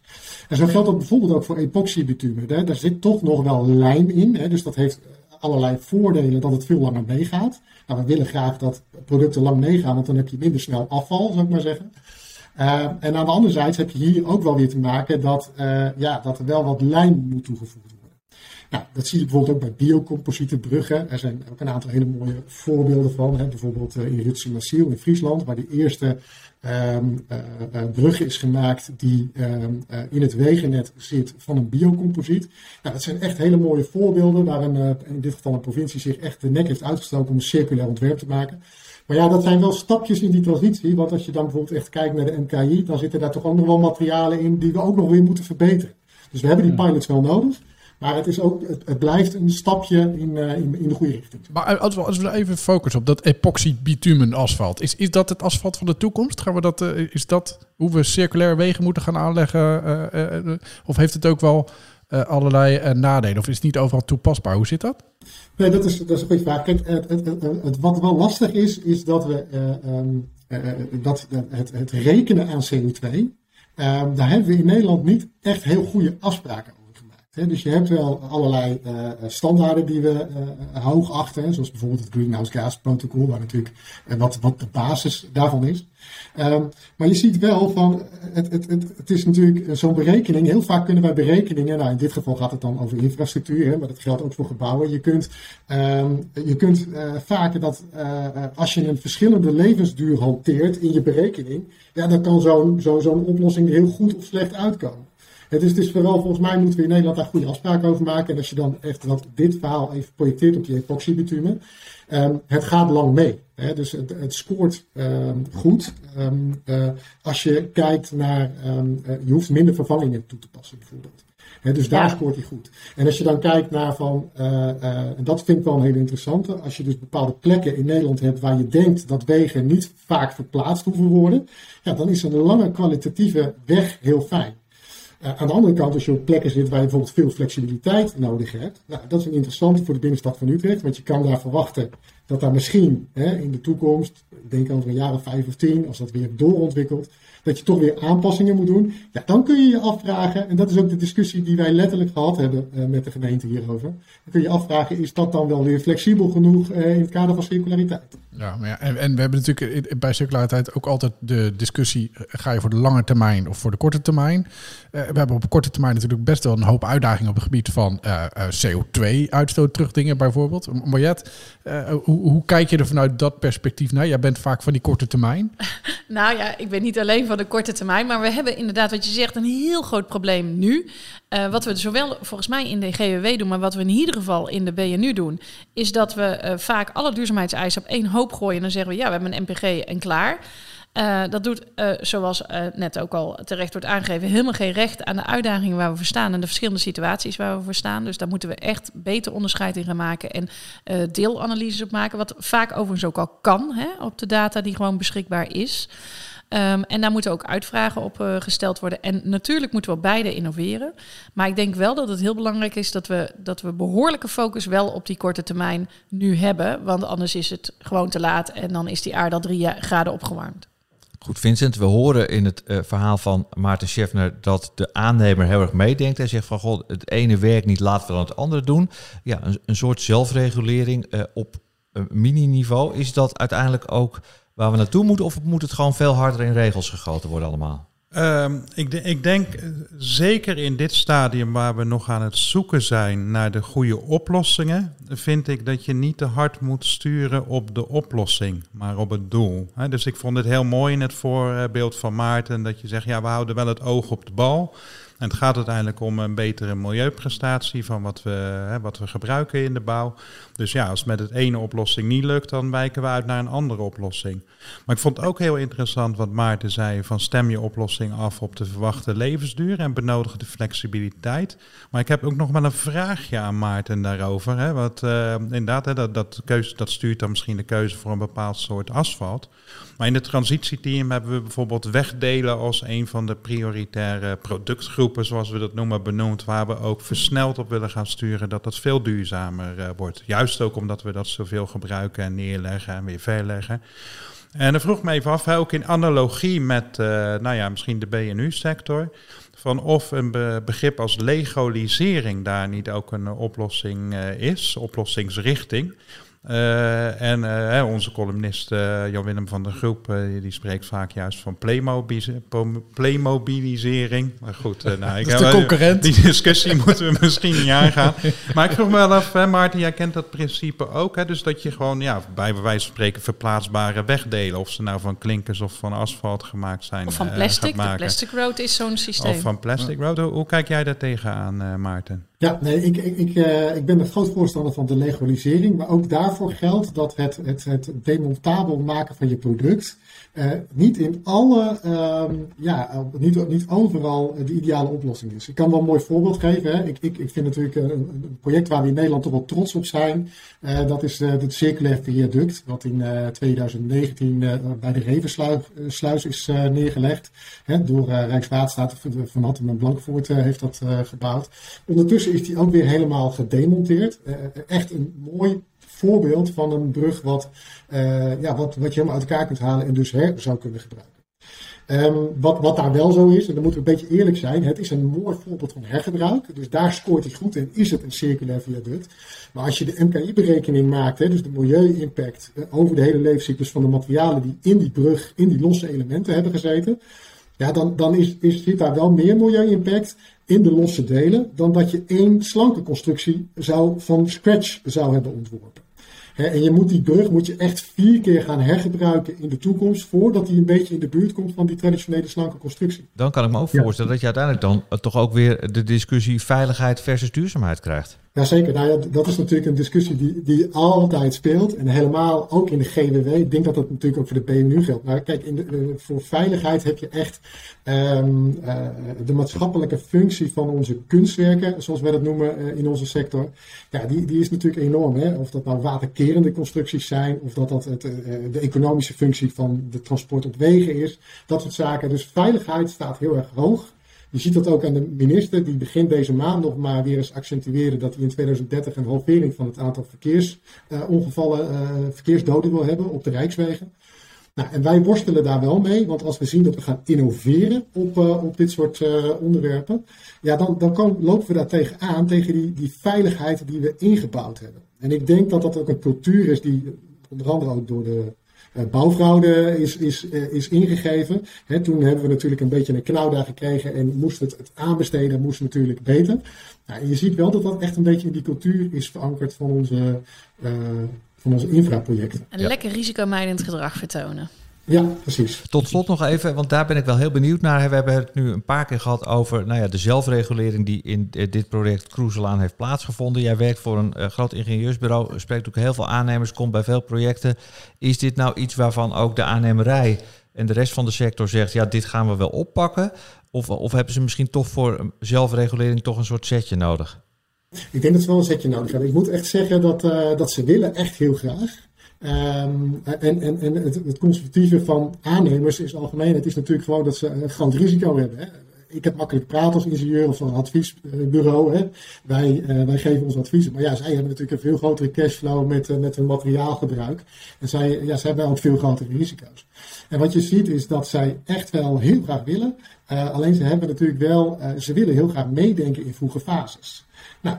En zo geldt dat bijvoorbeeld ook voor epoxybitumen. Hè. Daar zit toch nog wel lijm in, hè, dus dat heeft allerlei voordelen dat het veel langer meegaat. Nou, we willen graag dat producten lang meegaan, want dan heb je minder snel afval, zou ik maar zeggen. en aan de andere zijde heb je hier ook wel weer te maken dat, ja, dat er wel wat lijm moet toegevoegd worden. Nou, dat zie je bijvoorbeeld ook bij biocomposiete bruggen. Er zijn ook een aantal hele mooie voorbeelden van. Hè. Bijvoorbeeld uh, in Rutsenmassiel in Friesland, waar de eerste um, uh, brug is gemaakt die um, in het wegennet zit van een biocomposiet. Nou, dat zijn echt hele mooie voorbeelden waar een, in dit geval een provincie zich echt de nek heeft uitgestoken om een circulair ontwerp te maken. Maar ja, dat zijn wel stapjes in die transitie. Want als je dan bijvoorbeeld echt kijkt naar de MKI, dan zitten daar toch ook nog wel materialen in die we ook nog weer moeten verbeteren. Dus we hebben die pilots wel nodig. Maar het, is ook, het, het blijft een stapje in, uh, in, in, de goede richting. Maar als we, als we even focussen op dat epoxy bitumen asfalt. Is, is dat het asfalt van de toekomst? Gaan we dat, uh, is dat hoe we circulaire wegen moeten gaan aanleggen? Uh, of heeft het ook wel allerlei nadelen? Of is het niet overal toepasbaar? Hoe zit dat? Nee, dat is, dat is een goede vraag. Kijk, het, het, het, wat wel lastig is, is dat we um, dat, het, het rekenen aan CO2. Ehm, daar hebben we in Nederland niet echt heel goede afspraken dus je hebt wel allerlei uh, standaarden die we uh, hoog achten, zoals bijvoorbeeld het Greenhouse Gas Protocol, waar natuurlijk uh, wat, wat de basis daarvan is. Um, maar je ziet wel van, het, het, het, het is natuurlijk zo'n berekening, heel vaak kunnen wij berekeningen, nou in dit geval gaat het dan over infrastructuur, hè, maar dat geldt ook voor gebouwen. Je kunt, um, je kunt vaak dat als je een verschillende levensduur hanteert in je berekening, ja, dan kan zo'n zo, zo'n oplossing er heel goed of slecht uitkomen. Het is, is vooral, volgens mij moeten we in Nederland daar goede afspraken over maken. En als je dan echt wat dit verhaal even projecteert op die epoxybitumen. Um, het gaat lang mee. Hè? Dus het, het scoort um, goed. Um, uh, als je kijkt naar, uh, je hoeft minder vervangingen toe te passen bijvoorbeeld. He, dus daar scoort hij goed. En als je dan kijkt naar van, uh, uh, en dat vind ik wel een hele interessante, als je dus bepaalde plekken in Nederland hebt waar je denkt dat wegen niet vaak verplaatst hoeven worden, ja, dan is een lange kwalitatieve weg heel fijn. Uh, aan de andere kant, als je op plekken zit waar je bijvoorbeeld veel flexibiliteit nodig hebt, nou, dat is een interessante voor de binnenstad van Utrecht, want je kan daar verwachten dat daar misschien hè, in de toekomst, ik denk over een jaar of vijf of tien, als dat weer doorontwikkelt, dat je toch weer aanpassingen moet doen. Ja, dan kun je je afvragen, en dat is ook de discussie die wij letterlijk gehad hebben uh, met de gemeente hierover, kun je afvragen, is dat dan wel weer flexibel genoeg uh, in het kader van circulariteit? Ja, maar ja en, en we hebben natuurlijk bij circulariteit ook altijd de discussie: eh, ga je voor de lange termijn of voor de korte termijn? We hebben op korte termijn natuurlijk best wel een hoop uitdagingen op het gebied van uh, uh, CO2-uitstoot terugdingen, bijvoorbeeld. Mariette, hoe, hoe, kijk je er vanuit dat perspectief naar? Jij bent vaak van die korte termijn. nou ja, ik ben niet alleen van de korte termijn, maar we hebben inderdaad, wat je zegt, een heel groot probleem nu. wat we zowel volgens mij in de GWW doen, maar wat we in ieder geval in de BNU doen, is dat we vaak alle duurzaamheidseisen op één hoop gooien. En dan zeggen we, ja, we hebben een MPG en klaar. Uh, dat doet, uh, zoals uh, net ook al terecht wordt aangegeven, helemaal geen recht aan de uitdagingen waar we voor staan en de verschillende situaties waar we voor staan. Dus daar moeten we echt beter onderscheid in gaan maken en deelanalyses op maken. Wat vaak overigens ook al kan hè, op de data die gewoon beschikbaar is. Um, en daar moeten ook uitvragen op gesteld worden. En natuurlijk moeten we beide innoveren. Maar ik denk wel dat het heel belangrijk is dat we, dat we behoorlijke focus wel op die korte termijn nu hebben. Want anders is het gewoon te laat en dan is die aarde al drie graden opgewarmd. Goed, Vincent, we horen in het uh, verhaal van Maarten Scheffner dat de aannemer heel erg meedenkt. Hij zegt van, god, het ene werkt niet, laten we dan het andere doen. Ja, een, een soort zelfregulering uh, op mini-niveau. Is dat uiteindelijk ook waar we naartoe moeten? Of moet het gewoon veel harder in regels gegoten worden allemaal? Um, ik, ik, denk eh, zeker in dit stadium waar we nog aan het zoeken zijn naar de goede oplossingen, vind ik dat je niet te hard moet sturen op de oplossing, maar op het doel. dus ik vond het heel mooi in het voorbeeld van Maarten dat je zegt, ja, we houden wel het oog op de bal. En het gaat uiteindelijk om een betere milieuprestatie van wat we, wat we gebruiken in de bouw. Dus ja, als met het ene oplossing niet lukt, dan wijken we uit naar een andere oplossing. Maar ik vond het ook heel interessant wat Maarten zei: van stem je oplossing af op de verwachte levensduur en benodig de flexibiliteit. Maar ik heb ook nog wel een vraagje aan Maarten daarover. Hè, uh, inderdaad, hè, dat, dat, dat stuurt dan misschien de keuze voor een bepaald soort asfalt. Maar in het transitieteam hebben we bijvoorbeeld wegdelen als een van de prioritaire productgroepen, zoals we dat noemen, benoemd, waar we ook versneld op willen gaan sturen dat dat veel duurzamer uh, wordt. Juist ook omdat we dat zoveel gebruiken en neerleggen en weer verleggen. En dan vroeg me even af, ook in analogie met, uh, nou ja, misschien de BNU-sector, van of een be begrip als legalisering daar niet ook een oplossing uh, is, oplossingsrichting. Uh, en uh, onze columnist uh, Jan-Willem van der Groep, die spreekt vaak juist van playmobilisering. Maar goed, nou, ik, de concurrent. Die discussie moeten we misschien niet aangaan. Maar ik vroeg me wel af, hè, Maarten, jij kent dat principe ook. Hè, dus dat je gewoon, ja, bij wijze van spreken, verplaatsbare wegdelen, of ze nou van klinkers of van asfalt gemaakt zijn. Of van plastic. de plastic road is zo'n systeem. Of van plastic road. Hoe, hoe, kijk jij daar tegenaan, Maarten? Ja, nee, ik, ik, ik, uh, ik ben een groot voorstander van de legalisering. Maar ook daarvoor geldt dat het, het, het demontabel maken van je product uh, niet in alle, uh, ja, niet, niet overal de ideale oplossing is. Ik kan wel een mooi voorbeeld geven. Hè. Ik, ik, ik vind natuurlijk een, een, project waar we in Nederland toch wel trots op zijn. Uh, dat is het Circulair Viaduct, wat in 2019 bij de Revensluis is neergelegd. Hè, door Rijkswaterstaat, Van Hattem en Blankvoort heeft dat gebouwd. Ondertussen is die ook weer helemaal gedemonteerd. echt een mooi voorbeeld van een brug wat, uh, ja, wat, wat je helemaal uit elkaar kunt halen en dus her zou kunnen gebruiken. Um, wat, wat daar wel zo is, en dan moeten we een beetje eerlijk zijn, het is een mooi voorbeeld van hergebruik. Dus daar scoort hij goed in, is het een circulair viaduct. Maar als je de MKI-berekening maakt, hè, dus de milieu-impact over de hele levenscyclus van de materialen die in die brug, in die losse elementen hebben gezeten, ja, dan, dan is, is, zit daar wel meer milieu-impact in de losse delen dan dat je één slanke constructie zou, van scratch zou hebben ontworpen en je moet die brug moet je echt vier keer gaan hergebruiken in de toekomst voordat die een beetje in de buurt komt van die traditionele slanke constructie. Dan kan ik me ook voorstellen dat je uiteindelijk dan toch ook weer de discussie veiligheid versus duurzaamheid krijgt. Jazeker, nou dat is natuurlijk een discussie die, die altijd speelt. En helemaal ook in de GWW. Ik denk dat dat natuurlijk ook voor de BMU geldt. Maar kijk, in de, eh, voor veiligheid heb je echt um, uh, de maatschappelijke functie van onze kunstwerken, zoals wij dat noemen uh, in onze sector. Ja, die, die is natuurlijk enorm. Hè? Of dat nou waterkerende constructies zijn, of dat dat het, de economische functie van de transport op wegen is. Dat soort zaken. Dus veiligheid staat heel erg hoog. Je ziet dat ook aan de minister, die begint deze maand nog maar weer eens accentueren dat hij in 2030 een halvering van het aantal verkeersongevallen, uh, uh, verkeersdoden wil hebben op de Rijkswegen. Nou, en wij worstelen daar wel mee, want als we zien dat we gaan innoveren op, uh, op dit soort onderwerpen, ja, dan, dan lopen we daar tegenaan, tegen die, die veiligheid die we ingebouwd hebben. En ik denk dat dat ook een cultuur is die onder andere ook door de bouwfraude is, is, is ingegeven. Hè, toen hebben we natuurlijk een beetje een knauw daar gekregen en moest het, het aanbesteden moest natuurlijk beter. Nou, je ziet wel dat dat echt een beetje in die cultuur is verankerd van onze, van onze infraprojecten. Een lekker risicomijdend gedrag vertonen. Ja, precies. Tot slot nog even, want daar ben ik wel heel benieuwd naar. We hebben het nu een paar keer gehad over nou ja, de zelfregulering die in dit project Cruiselaan heeft plaatsgevonden. Jij werkt voor een uh, groot ingenieursbureau, spreekt ook heel veel aannemers, komt bij veel projecten. Is dit nou iets waarvan ook de aannemerij en de rest van de sector zegt, ja, dit gaan we wel oppakken? Of, of hebben ze misschien toch voor zelfregulering toch een soort setje nodig? Ik denk dat ze wel een setje nodig hebben. Ik moet echt zeggen dat, uh, dat ze willen echt heel graag. Um, en en, en het, conservatieve van aannemers is algemeen. Het is natuurlijk gewoon dat ze een groot risico hebben. Hè. Ik heb makkelijk praten als ingenieur of een adviesbureau. Hè. Wij, uh, wij geven ons adviezen. Maar ja, zij hebben natuurlijk een veel grotere cashflow met, uh, met hun materiaalgebruik. En zij, ja, zij hebben ook veel grotere risico's. En wat je ziet is dat zij echt wel heel graag willen. Uh, alleen ze hebben natuurlijk wel, ze willen heel graag meedenken in vroege fases. Nou,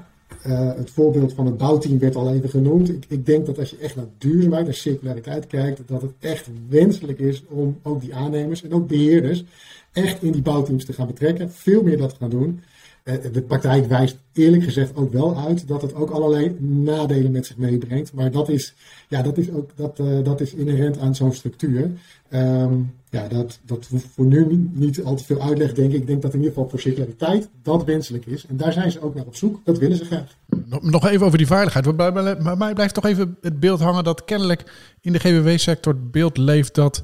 uh, het voorbeeld van het bouwteam werd al even genoemd. Ik, ik, denk dat als je echt naar duurzaamheid, naar circulariteit kijkt, dat het echt wenselijk is om ook die aannemers en ook beheerders echt in die bouwteams te gaan betrekken. Veel meer dat gaan doen. Uh, de praktijk wijst eerlijk gezegd ook wel uit dat het ook allerlei nadelen met zich meebrengt. Maar dat is, ja, dat is, ook, dat, uh, dat is inherent aan zo'n structuur. Um, ja, dat, dat voor nu niet, al te veel uitleg, denk ik. Ik denk dat in ieder geval voor circulariteit dat wenselijk is. En daar zijn ze ook naar op zoek. Dat willen ze graag. Nog even over die veiligheid. Bij mij blijft toch even het beeld hangen dat kennelijk in de GWW-sector het beeld leeft dat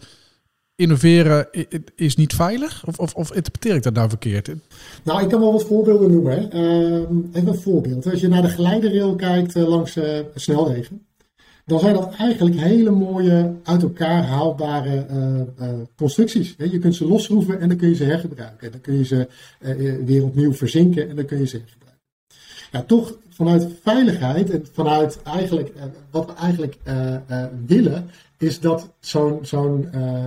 innoveren is niet veilig? Of, of, of, interpreteer ik dat nou verkeerd? Nou, ik kan wel wat voorbeelden noemen. Uh, even een voorbeeld. Als je naar de geleiderrail kijkt uh, langs uh, snelwegen dan zijn dat eigenlijk hele mooie, uit elkaar haalbare uh, constructies. Je kunt ze losschroeven en dan kun je ze hergebruiken. Dan kun je ze weer opnieuw verzinken en dan kun je ze hergebruiken. Ja, toch vanuit veiligheid en vanuit eigenlijk, wat we eigenlijk willen, is dat zo'n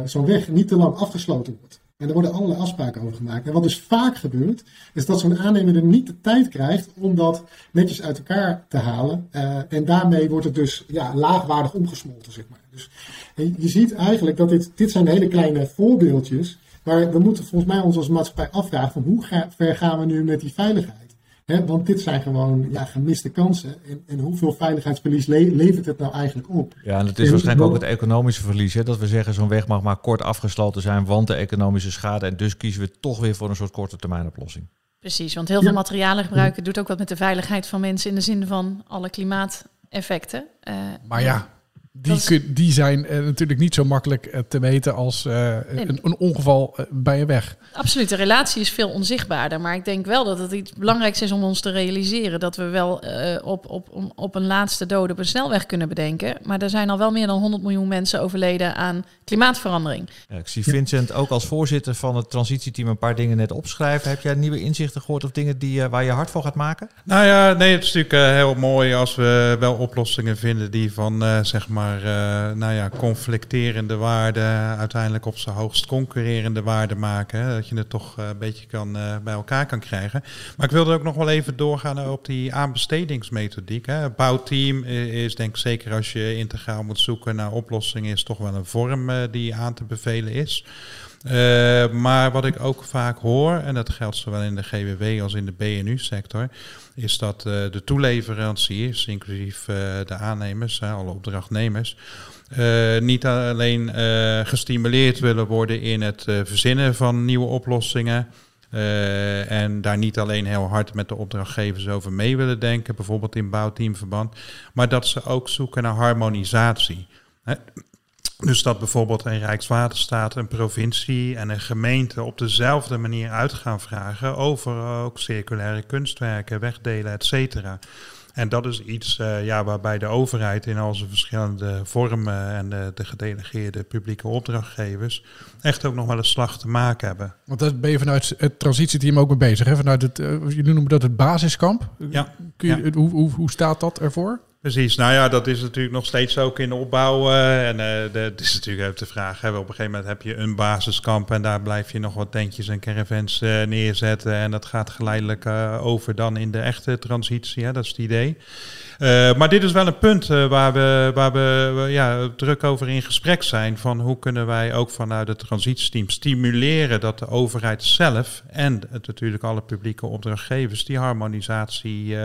zo'n weg niet te lang afgesloten wordt. En er worden allerlei afspraken over gemaakt. En wat dus vaak gebeurt, is dat zo'n aannemer er niet de tijd krijgt om dat netjes uit elkaar te halen. Uh, en daarmee wordt het dus ja, laagwaardig omgesmolten, zeg maar. Dus je ziet eigenlijk dat dit, dit zijn hele kleine voorbeeldjes. Maar we moeten volgens mij ons als maatschappij afvragen van hoe ver gaan we nu met die veiligheid? Want dit zijn gewoon ja, gemiste kansen. En, en hoeveel veiligheidsverlies levert het nou eigenlijk op? Ja, en het is waarschijnlijk ook het economische verlies. Hè? Dat we zeggen, zo'n weg mag maar kort afgesloten zijn, want de economische schade. En dus kiezen we toch weer voor een soort korte termijn oplossing. Precies, want heel veel materialen gebruiken doet ook wat met de veiligheid van mensen in de zin van alle klimaateffecten. Uh, maar ja, die, die zijn uh, natuurlijk niet zo makkelijk uh, te meten als uh, een, een, ongeval bij een weg. Absoluut, de relatie is veel onzichtbaarder. Maar ik denk wel dat het iets belangrijks is om ons te realiseren dat we wel op, op, op een laatste dode op een snelweg kunnen bedenken. Maar er zijn al wel meer dan 100 miljoen mensen overleden aan klimaatverandering. Ja, ik zie Vincent ook als voorzitter van het transitieteam een paar dingen net opschrijven. Heb jij nieuwe inzichten gehoord of dingen die, waar je hard voor gaat maken? Nou ja, nee, het is natuurlijk heel mooi als we wel oplossingen vinden die van zeg maar maar uh, nou ja, conflicterende waarden uiteindelijk op zijn hoogst concurrerende waarden maken. Hè, dat je het toch uh, een beetje kan, uh, bij elkaar kan krijgen. Maar ik wilde ook nog wel even doorgaan op die aanbestedingsmethodiek. Hè. Bouwteam is denk ik zeker als je integraal moet zoeken naar oplossingen, is toch wel een vorm die aan te bevelen is. Maar wat ik ook vaak hoor, en dat geldt zowel in de GWW als in de BNU-sector, is dat uh, de toeleveranciers, inclusief uh, de aannemers, alle opdrachtnemers, niet alleen gestimuleerd willen worden in het verzinnen van nieuwe oplossingen. en daar niet alleen heel hard met de opdrachtgevers over mee willen denken, bijvoorbeeld in bouwteamverband, maar dat ze ook zoeken naar harmonisatie. Dus dat bijvoorbeeld een Rijkswaterstaat, een provincie en een gemeente op dezelfde manier uit gaan vragen over ook circulaire kunstwerken, wegdelen, et cetera. En dat is iets uh, ja, waarbij de overheid in al zijn verschillende vormen en de, de, gedelegeerde publieke opdrachtgevers echt ook nog wel een slag te maken hebben. Want daar ben je vanuit het transitieteam ook mee bezig. Hè? Vanuit het, uh, jullie noemen dat het basiskamp. Ja. Kun je, ja. Hoe, hoe, hoe staat dat ervoor? Precies, nou ja, dat is natuurlijk nog steeds ook in opbouw. Uh, en uh, het is natuurlijk even de vraag, hè, op een gegeven moment heb je een basiskamp en daar blijf je nog wat tentjes en caravans uh, neerzetten. En dat gaat geleidelijk over dan in de echte transitie, hè, dat is het idee. maar dit is wel een punt waar we, waar we ja, druk over in gesprek zijn. Van hoe kunnen wij ook vanuit het transitiesteam stimuleren dat de overheid zelf en het, natuurlijk alle publieke opdrachtgevers die harmonisatie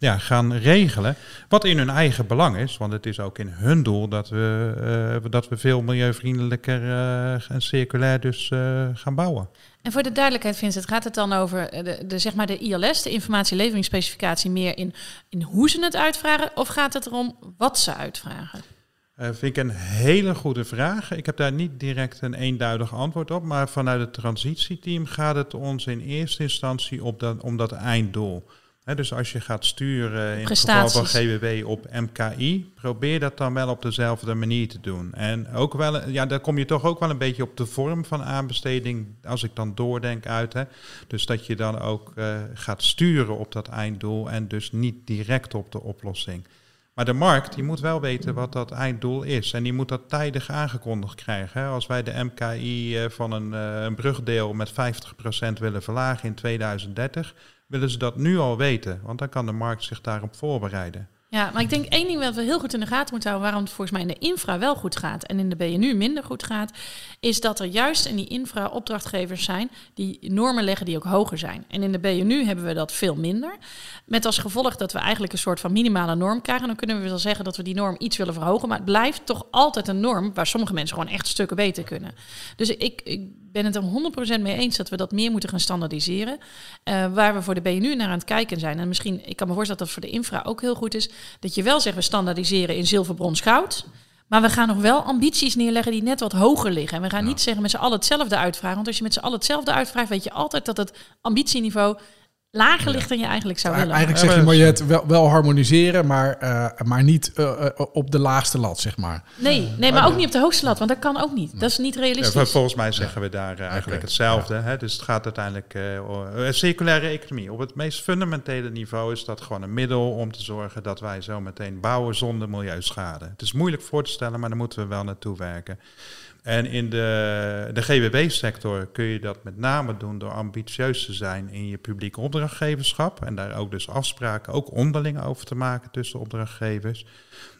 ja, gaan regelen. Wat in hun eigen belang is, want het is ook in hun doel dat we, uh, dat we veel milieuvriendelijker uh, en circulair dus uh, gaan bouwen. En voor de duidelijkheid, Vincent, gaat het dan over de, de, zeg maar de ILS, de informatieleveringsspecificatie, meer in, in hoe ze het uitvragen? Of gaat het erom wat ze uitvragen? Uh, vind ik een hele goede vraag. Ik heb daar niet direct een eenduidig antwoord op. Maar vanuit het transitieteam gaat het ons in eerste instantie op dat, om dat einddoel dus als je gaat sturen in het geval van GWW op MKI, probeer dat dan wel op dezelfde manier te doen. En ook wel, ja, daar kom je toch ook wel een beetje op de vorm van aanbesteding, als ik dan doordenk uit. Hè. Dus dat je dan ook uh, gaat sturen op dat einddoel en dus niet direct op de oplossing. Maar de markt die moet wel weten wat dat einddoel is. En die moet dat tijdig aangekondigd krijgen. Als wij de MKI uh, van een, uh, een brugdeel met 50% willen verlagen in 2030 willen ze dat nu al weten, want dan kan de markt zich daarop voorbereiden. Ja, maar ik denk één ding wat we heel goed in de gaten moeten houden, waarom het volgens mij in de infra wel goed gaat en in de BNU minder goed gaat, is dat er juist in die infra opdrachtgevers zijn die normen leggen die ook hoger zijn. En in de BNU hebben we dat veel minder. Met als gevolg dat we eigenlijk een soort van minimale norm krijgen. Dan kunnen we wel zeggen dat we die norm iets willen verhogen, maar het blijft toch altijd een norm waar sommige mensen gewoon echt stukken beter kunnen. Dus ik, ik ben het er 100% mee eens dat we dat meer moeten gaan standaardiseren. Uh, waar we voor de BNU naar aan het kijken zijn. En misschien, ik kan me voorstellen dat dat voor de infra ook heel goed is. Dat je wel zegt, we standaardiseren in zilver, brons, goud. Maar we gaan nog wel ambities neerleggen die net wat hoger liggen. En we gaan niet zeggen met z'n allen hetzelfde uitvragen. Want als je met z'n allen hetzelfde uitvraagt, weet je altijd dat het ambitieniveau lager ligt dan je eigenlijk zou willen. Eigenlijk zeg je maar je het wel, wel harmoniseren, maar, uh, maar niet uh, op de laagste lat, zeg maar. Nee, nee maar ook niet op de hoogste lat, want dat kan ook niet. Dat is niet realistisch. Ja, volgens mij zeggen we daar eigenlijk okay. hetzelfde. Hè? Dus het gaat uiteindelijk uh, circulaire economie. Op het meest fundamentele niveau is dat gewoon een middel om te zorgen dat wij zo meteen bouwen zonder milieuschade. Het is moeilijk voor te stellen, maar daar moeten we wel naartoe werken. En in de, de GWB-sector kun je dat met name doen door ambitieus te zijn in je publieke opdrachtgeverschap. En daar ook dus afspraken, ook onderling over te maken tussen opdrachtgevers.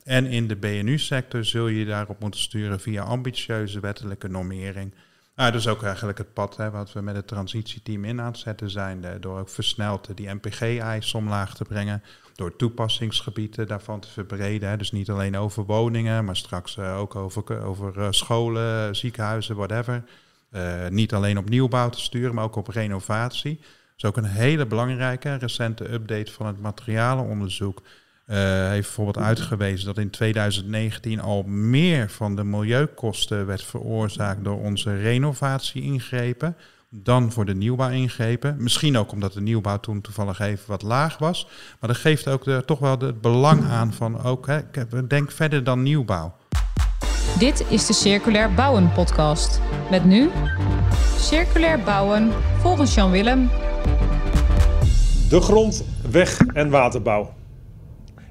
En in de BNU-sector zul je daarop moeten sturen via ambitieuze wettelijke normering. Nou, dat is ook eigenlijk het pad hè, wat we met het transitieteam in aan het zetten zijn. Door ook versneld die NPG-eisen omlaag te brengen door toepassingsgebieden daarvan te verbreden. Dus niet alleen over woningen, maar straks uh, ook over, over uh, scholen, ziekenhuizen, whatever. Uh, niet alleen op nieuwbouw te sturen, maar ook op renovatie. Dat is ook een hele belangrijke recente update van het materialenonderzoek. heeft bijvoorbeeld uitgewezen dat in 2019 al meer van de milieukosten werd veroorzaakt door onze renovatie-ingrepen dan voor de nieuwbouw ingrepen. Misschien ook omdat de nieuwbouw toen toevallig even wat laag was. Maar dat geeft ook de, toch wel het belang aan van ook, hè, denk verder dan nieuwbouw. Dit is de Circulair Bouwen podcast. Met nu Circulair Bouwen volgens Jan Willem. De grond, weg en waterbouw.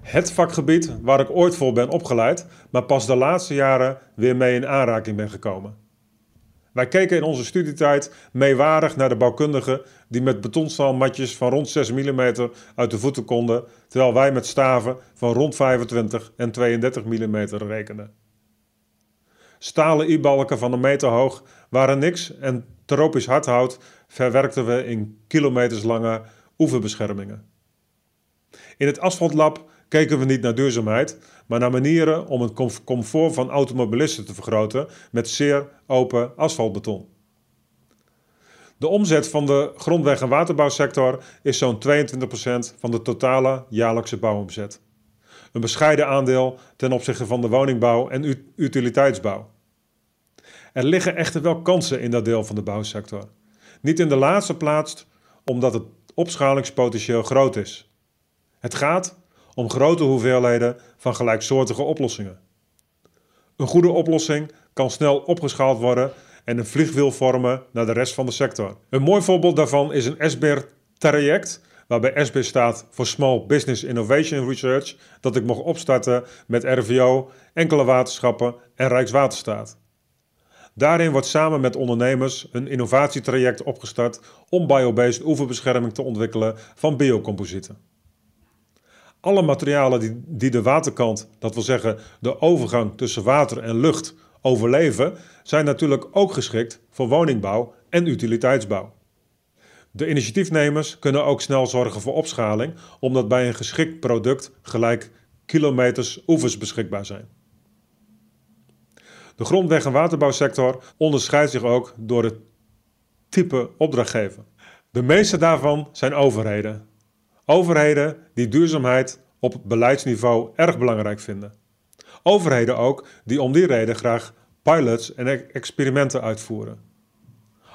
Het vakgebied waar ik ooit voor ben opgeleid, maar pas de laatste jaren weer mee in aanraking ben gekomen. Wij keken in onze studietijd meewarig naar de bouwkundigen die met betonstaalmatjes van rond 6 mm uit de voeten konden, terwijl wij met staven van rond 25 en 32 mm rekenden. Stalen i-balken van een meter hoog waren niks en tropisch hardhout verwerkten we in kilometerslange oeverbeschermingen. In het asfaltlab keken we niet naar duurzaamheid, maar naar manieren om het comfort van automobilisten te vergroten met zeer open asfaltbeton. De omzet van de grondweg- en waterbouwsector is zo'n 22% van de totale jaarlijkse bouwomzet. Een bescheiden aandeel ten opzichte van de woningbouw en utiliteitsbouw. Er liggen echter wel kansen in dat deel van de bouwsector. Niet in de laatste plaats omdat het opschalingspotentieel groot is. Het gaat om grote hoeveelheden van gelijksoortige oplossingen. Een goede oplossing kan snel opgeschaald worden en een vliegwiel vormen naar de rest van de sector. Een mooi voorbeeld daarvan is een SBR-traject waarbij SB staat voor Small Business Innovation Research, dat ik mocht opstarten met RVO, enkele waterschappen en Rijkswaterstaat. Daarin wordt samen met ondernemers een innovatietraject opgestart om biobased oeverbescherming te ontwikkelen van biocomposieten. Alle materialen die, die de waterkant, dat wil zeggen de overgang tussen water en lucht, overleven, zijn natuurlijk ook geschikt voor woningbouw en utiliteitsbouw. De initiatiefnemers kunnen ook snel zorgen voor opschaling, omdat bij een geschikt product gelijk kilometers oevers beschikbaar zijn. De grondweg- en waterbouwsector onderscheidt zich ook door het type opdrachtgever. De meeste daarvan zijn overheden. Overheden die duurzaamheid op beleidsniveau erg belangrijk vinden. Overheden ook die om die reden graag pilots en experimenten uitvoeren.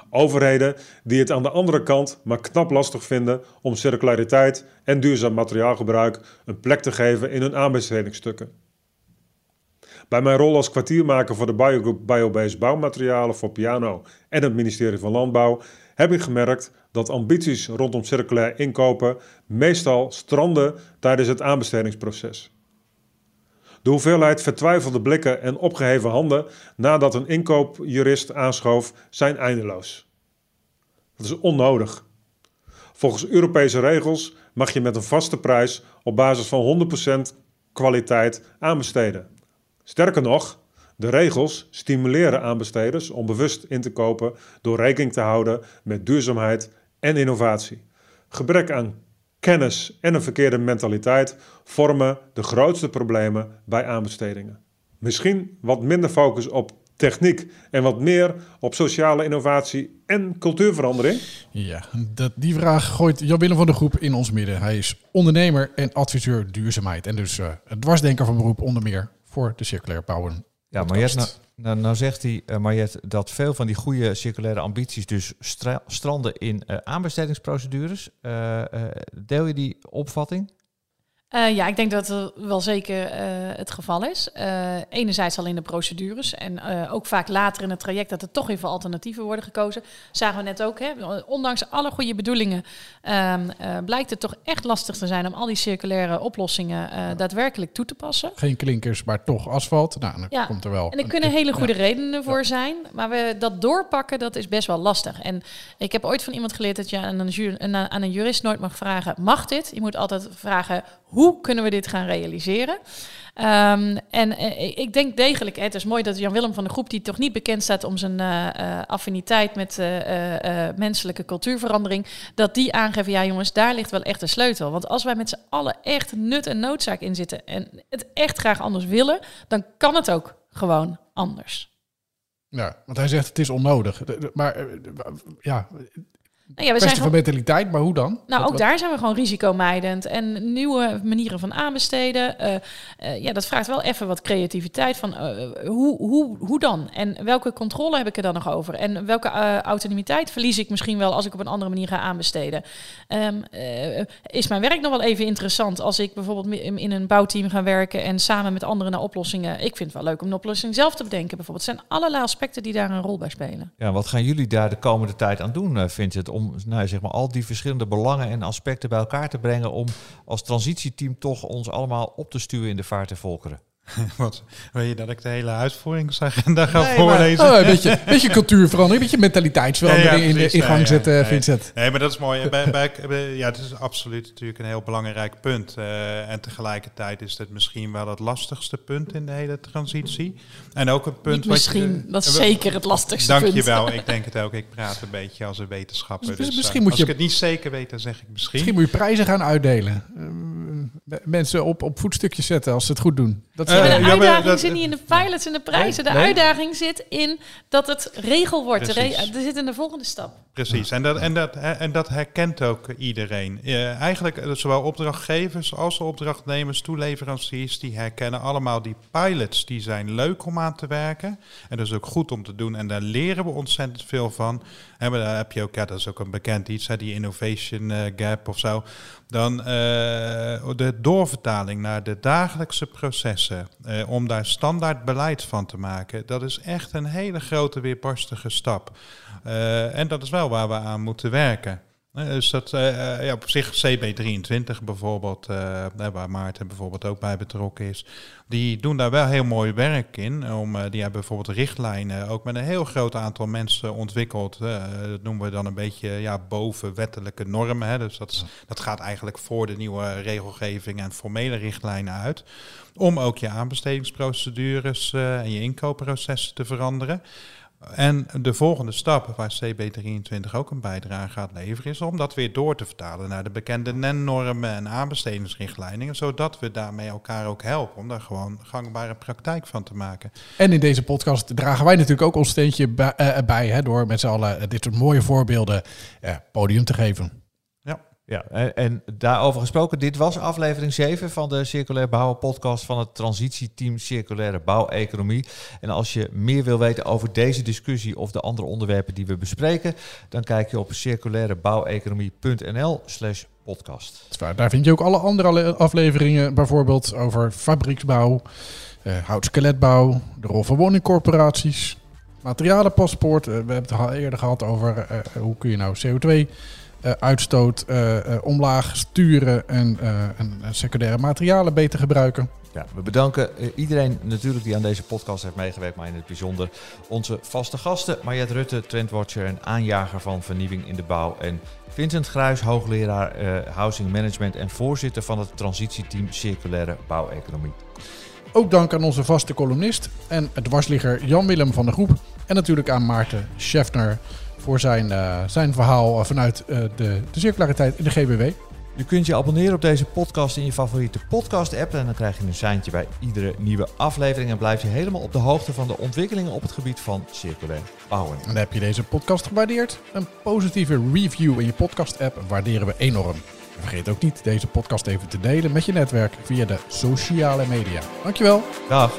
Overheden die het aan de andere kant maar knap lastig vinden om circulariteit en duurzaam materiaalgebruik een plek te geven in hun aanbestedingsstukken. Bij mijn rol als kwartiermaker voor de Biogroep Biobased Bouwmaterialen voor Piano en het ministerie van Landbouw heb ik gemerkt dat ambities rondom circulair inkopen meestal stranden tijdens het aanbestedingsproces. De hoeveelheid vertwijfelde blikken en opgeheven handen nadat een inkoopjurist aanschoof zijn eindeloos. Dat is onnodig. Volgens Europese regels mag je met een vaste prijs op basis van 100% kwaliteit aanbesteden. Sterker nog, de regels stimuleren aanbesteders om bewust in te kopen door rekening te houden met duurzaamheid en innovatie. Gebrek aan kennis en een verkeerde mentaliteit vormen de grootste problemen bij aanbestedingen. Misschien wat minder focus op techniek en wat meer op sociale innovatie en cultuurverandering? Ja, dat, die vraag gooit Jan-Willem van de Groep in ons midden. Hij is ondernemer en adviseur duurzaamheid en dus uh, dwarsdenker van beroep onder meer voor de circulair bouwen. Ja, Mariette, nou, nou, nou, zegt hij, uh, dat veel van die goede circulaire ambities dus stra stranden in uh, aanbestedingsprocedures. Uh, deel je die opvatting? Uh, ja, ik denk dat het wel zeker uh, het geval is. Uh, enerzijds al in de procedures en ook vaak later in het traject dat er toch even alternatieven worden gekozen. Zagen we net ook, hè? ondanks alle goede bedoelingen ehm, blijkt het toch echt lastig te zijn om al die circulaire oplossingen ja. daadwerkelijk toe te passen. Geen klinkers, maar toch asfalt. Nou, dan ja. komt er wel. En er kunnen hele goede ja. redenen voor zijn, maar we dat doorpakken, dat is best wel lastig. En ik heb ooit van iemand geleerd dat je aan een, aan een jurist nooit mag vragen, mag dit? Je moet altijd vragen, hoe kunnen we dit gaan realiseren? Um, en uh, ik denk degelijk, het is mooi dat Jan-Willem van de Groep, die toch niet bekend staat om zijn uh, affiniteit met menselijke cultuurverandering, dat die aangeven, ja jongens, daar ligt wel echt de sleutel. Want als wij met z'n allen echt nut en noodzaak in zitten en het echt graag anders willen, dan kan het ook gewoon anders. Ja, want hij zegt het is onnodig. Maar ja, nou ja, we kwestie zijn van mentaliteit, maar hoe dan? Nou, wat, ook wat? daar zijn we gewoon risicomijdend. En nieuwe manieren van aanbesteden. Uh, uh, ja, dat vraagt wel even wat creativiteit. Van uh, hoe, hoe, hoe dan? En welke controle heb ik er dan nog over? En welke autonomiteit verlies ik misschien wel als ik op een andere manier ga aanbesteden? Um, is mijn werk nog wel even interessant als ik bijvoorbeeld in een bouwteam ga werken en samen met anderen naar oplossingen. Ik vind het wel leuk om een oplossing zelf te bedenken. Bijvoorbeeld. Het zijn allerlei aspecten die daar een rol bij spelen. Ja, wat gaan jullie daar de komende tijd aan doen, Vincent? Om nou, zeg maar, al die verschillende belangen en aspecten bij elkaar te brengen om als transitieteam toch ons allemaal op te stuwen in de vaart der volkeren? Wat, wil je dat ik de hele uitvoeringsagenda ga nee, voorlezen? Maar, oh, een beetje, beetje cultuurverandering, een beetje mentaliteitsverandering ja, ja, in, in gang ja, zetten, nee, Vincent. Nee, maar dat is mooi. bij, bij, ja, het is absoluut natuurlijk een heel belangrijk punt. Uh, en tegelijkertijd is het misschien wel het lastigste punt in de hele transitie. En ook een punt... Niet misschien, je, dat is uh, zeker het lastigste dank punt. Dankjewel, ik denk het ook. Ik praat een beetje als een wetenschapper. Dus Dus, misschien uh, moet als je- ik het niet zeker weet, dan zeg ik misschien. Misschien moet je prijzen gaan uitdelen. Uh, mensen op, op voetstukjes zetten als ze het goed doen. Dat Ja, maar de ja, maar uitdaging dat- zit niet in de pilots en de prijzen. De Nee? uitdaging zit in dat het regel wordt. Re- er zit in de volgende stap. Precies, en dat, en, dat, en dat herkent ook iedereen. Eh, eigenlijk eh, zowel opdrachtgevers als opdrachtnemers, toeleveranciers, die herkennen allemaal die pilots. Die zijn leuk om aan te werken. En dat is ook goed om te doen. En daar leren we ontzettend veel van. En daar heb je ook, ja, dat is ook een bekend iets, hè, die innovation eh, gap of zo. Dan de doorvertaling naar de dagelijkse processen. om daar standaard beleid van te maken. Dat is echt een hele grote weerbarstige stap. En dat is wel waar we aan moeten werken. Eh, Dus dat eh, eh, ja, op zich CB23 bijvoorbeeld, waar Maarten bijvoorbeeld ook bij betrokken is, die doen daar wel heel mooi werk in. Om, die hebben bijvoorbeeld richtlijnen ook met een heel groot aantal mensen ontwikkeld. Dat noemen we dan een beetje ja, boven wettelijke normen. Hè. Dus dat, is- dat gaat eigenlijk voor de nieuwe regelgeving en formele richtlijnen uit. Om ook je aanbestedingsprocedures en je inkoopprocessen te veranderen. En de volgende stap, waar CB23 ook een bijdrage gaat leveren, is om dat weer door te vertalen naar de bekende NEN-normen en aanbestedingsrichtlijnen, zodat we daarmee elkaar ook helpen om daar gewoon gangbare praktijk van te maken. En in deze podcast dragen wij natuurlijk ook ons steentje bij, eh, hè, door met z'n allen dit soort mooie voorbeelden eh, podium te geven. Ja, en, daarover gesproken, dit was aflevering 7 van de Circulair Bouwen podcast van het transitieteam Circulaire Bouweconomie. En als je meer wil weten over deze discussie of de andere onderwerpen die we bespreken, dan kijk je op circulairebouweconomie.nl slash podcast. Daar vind je ook alle andere afleveringen, bijvoorbeeld over fabrieksbouw, eh houtskeletbouw, de rol van woningcorporaties, materialenpaspoort. Eh, we hebben het al eerder gehad over eh, hoe kun je nou CO2-uitstoot eh, eh, omlaag sturen en, eh, en secundaire materialen beter gebruiken. Ja, we bedanken eh, iedereen natuurlijk die aan deze podcast heeft meegewerkt, maar in het bijzonder onze vaste gasten. Mariette Rutte, trendwatcher en aanjager van vernieuwing in de bouw. En Vincent Gruis, hoogleraar eh, Housing Management en voorzitter van het transitieteam Circulaire Bouweconomie. Ook dank aan onze vaste columnist en dwarsligger Jan-Willem van der Groep. En natuurlijk aan Maarten Scheffner voor zijn, eh, zijn verhaal eh, vanuit eh, de, de circulariteit in de GBW. Je kunt je abonneren op deze podcast in je favoriete podcast-app. En dan krijg je een seintje bij iedere nieuwe aflevering. En blijf je helemaal op de hoogte van de ontwikkelingen op het gebied van circulair bouwen. En heb je deze podcast gewaardeerd? Een positieve review in je podcast-app waarderen we enorm. En vergeet ook niet deze podcast even te delen met je netwerk via de sociale media. Dankjewel. Dag!